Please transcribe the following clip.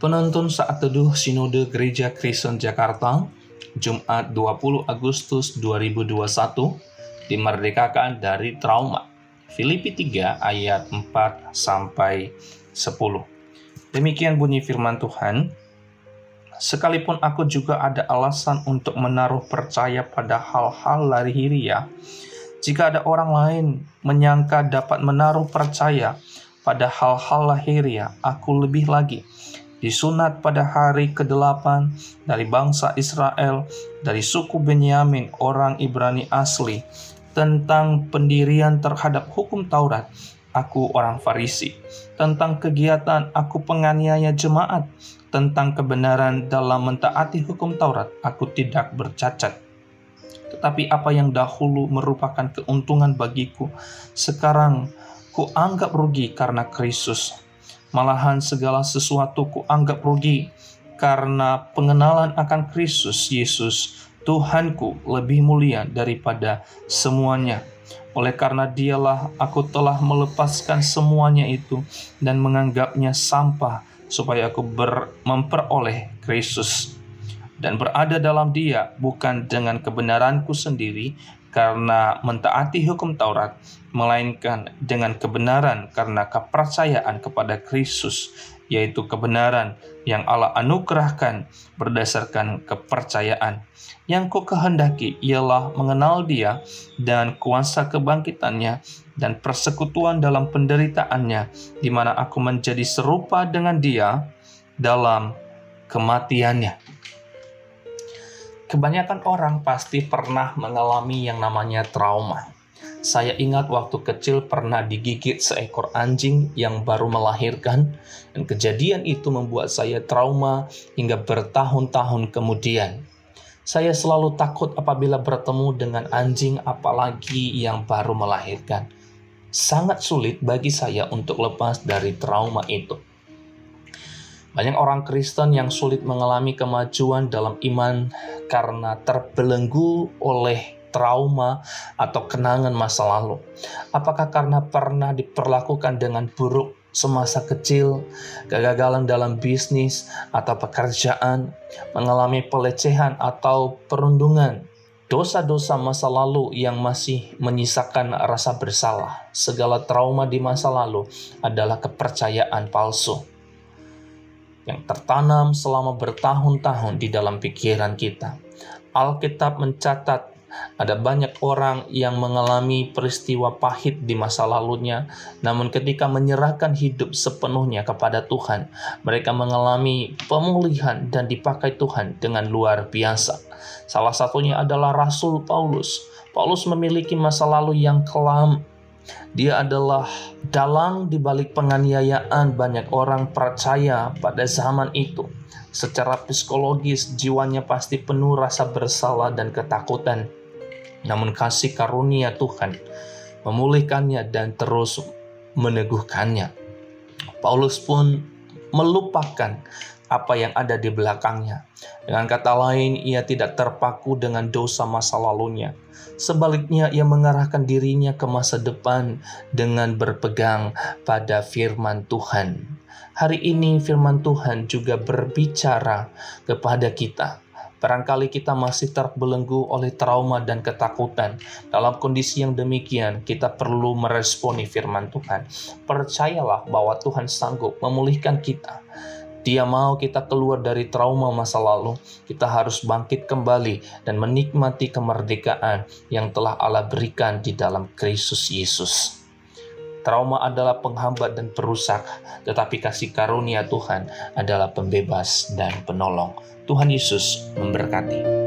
Penonton saat teduh Sinode Gereja Kristen Jakarta, Jumat 20 Agustus 2021, dimerdekakan dari trauma. Filipi 3 ayat 4 sampai 10. Demikian bunyi firman Tuhan. Sekalipun aku juga ada alasan untuk menaruh percaya pada hal-hal lahiriah, jika ada orang lain menyangka dapat menaruh percaya pada hal-hal lahiriah, aku lebih lagi disunat pada hari ke-8 dari bangsa Israel, dari suku Benyamin, orang Ibrani asli, tentang pendirian terhadap hukum Taurat, aku orang Farisi, tentang kegiatan aku penganiaya jemaat, tentang kebenaran dalam mentaati hukum Taurat, aku tidak bercacat. Tetapi apa yang dahulu merupakan keuntungan bagiku, sekarang ku anggap rugi karena Kristus Malahan segala sesuatu kuanggap rugi karena pengenalan akan Kristus Yesus Tuhanku lebih mulia daripada semuanya. Oleh karena dialah aku telah melepaskan semuanya itu dan menganggapnya sampah supaya aku ber, memperoleh Kristus dan berada dalam dia bukan dengan kebenaranku sendiri karena mentaati hukum Taurat, melainkan dengan kebenaran karena kepercayaan kepada Kristus, yaitu kebenaran yang Allah anugerahkan berdasarkan kepercayaan. Yang ku kehendaki ialah mengenal dia dan kuasa kebangkitannya dan persekutuan dalam penderitaannya, di mana aku menjadi serupa dengan dia dalam kematiannya. Kebanyakan orang pasti pernah mengalami yang namanya trauma. Saya ingat waktu kecil pernah digigit seekor anjing yang baru melahirkan, dan kejadian itu membuat saya trauma hingga bertahun-tahun kemudian. Saya selalu takut apabila bertemu dengan anjing, apalagi yang baru melahirkan. Sangat sulit bagi saya untuk lepas dari trauma itu. Banyak orang Kristen yang sulit mengalami kemajuan dalam iman karena terbelenggu oleh trauma atau kenangan masa lalu. Apakah karena pernah diperlakukan dengan buruk semasa kecil, kegagalan dalam bisnis atau pekerjaan, mengalami pelecehan atau perundungan, dosa-dosa masa lalu yang masih menyisakan rasa bersalah. Segala trauma di masa lalu adalah kepercayaan palsu yang tertanam selama bertahun-tahun di dalam pikiran kita. Alkitab mencatat ada banyak orang yang mengalami peristiwa pahit di masa lalunya, namun ketika menyerahkan hidup sepenuhnya kepada Tuhan, mereka mengalami pemulihan dan dipakai Tuhan dengan luar biasa. Salah satunya adalah Rasul Paulus. Paulus memiliki masa lalu yang kelam, dia adalah dalang di balik penganiayaan banyak orang percaya pada zaman itu. Secara psikologis, jiwanya pasti penuh rasa bersalah dan ketakutan. Namun kasih karunia Tuhan memulihkannya dan terus meneguhkannya. Paulus pun melupakan apa yang ada di belakangnya. Dengan kata lain, ia tidak terpaku dengan dosa masa lalunya. Sebaliknya, ia mengarahkan dirinya ke masa depan dengan berpegang pada firman Tuhan. Hari ini, firman Tuhan juga berbicara kepada kita. Barangkali kita masih terbelenggu oleh trauma dan ketakutan. Dalam kondisi yang demikian, kita perlu meresponi firman Tuhan. Percayalah bahwa Tuhan sanggup memulihkan kita dia mau kita keluar dari trauma masa lalu. Kita harus bangkit kembali dan menikmati kemerdekaan yang telah Allah berikan di dalam Kristus Yesus. Trauma adalah penghambat dan perusak, tetapi kasih karunia Tuhan adalah pembebas dan penolong. Tuhan Yesus memberkati.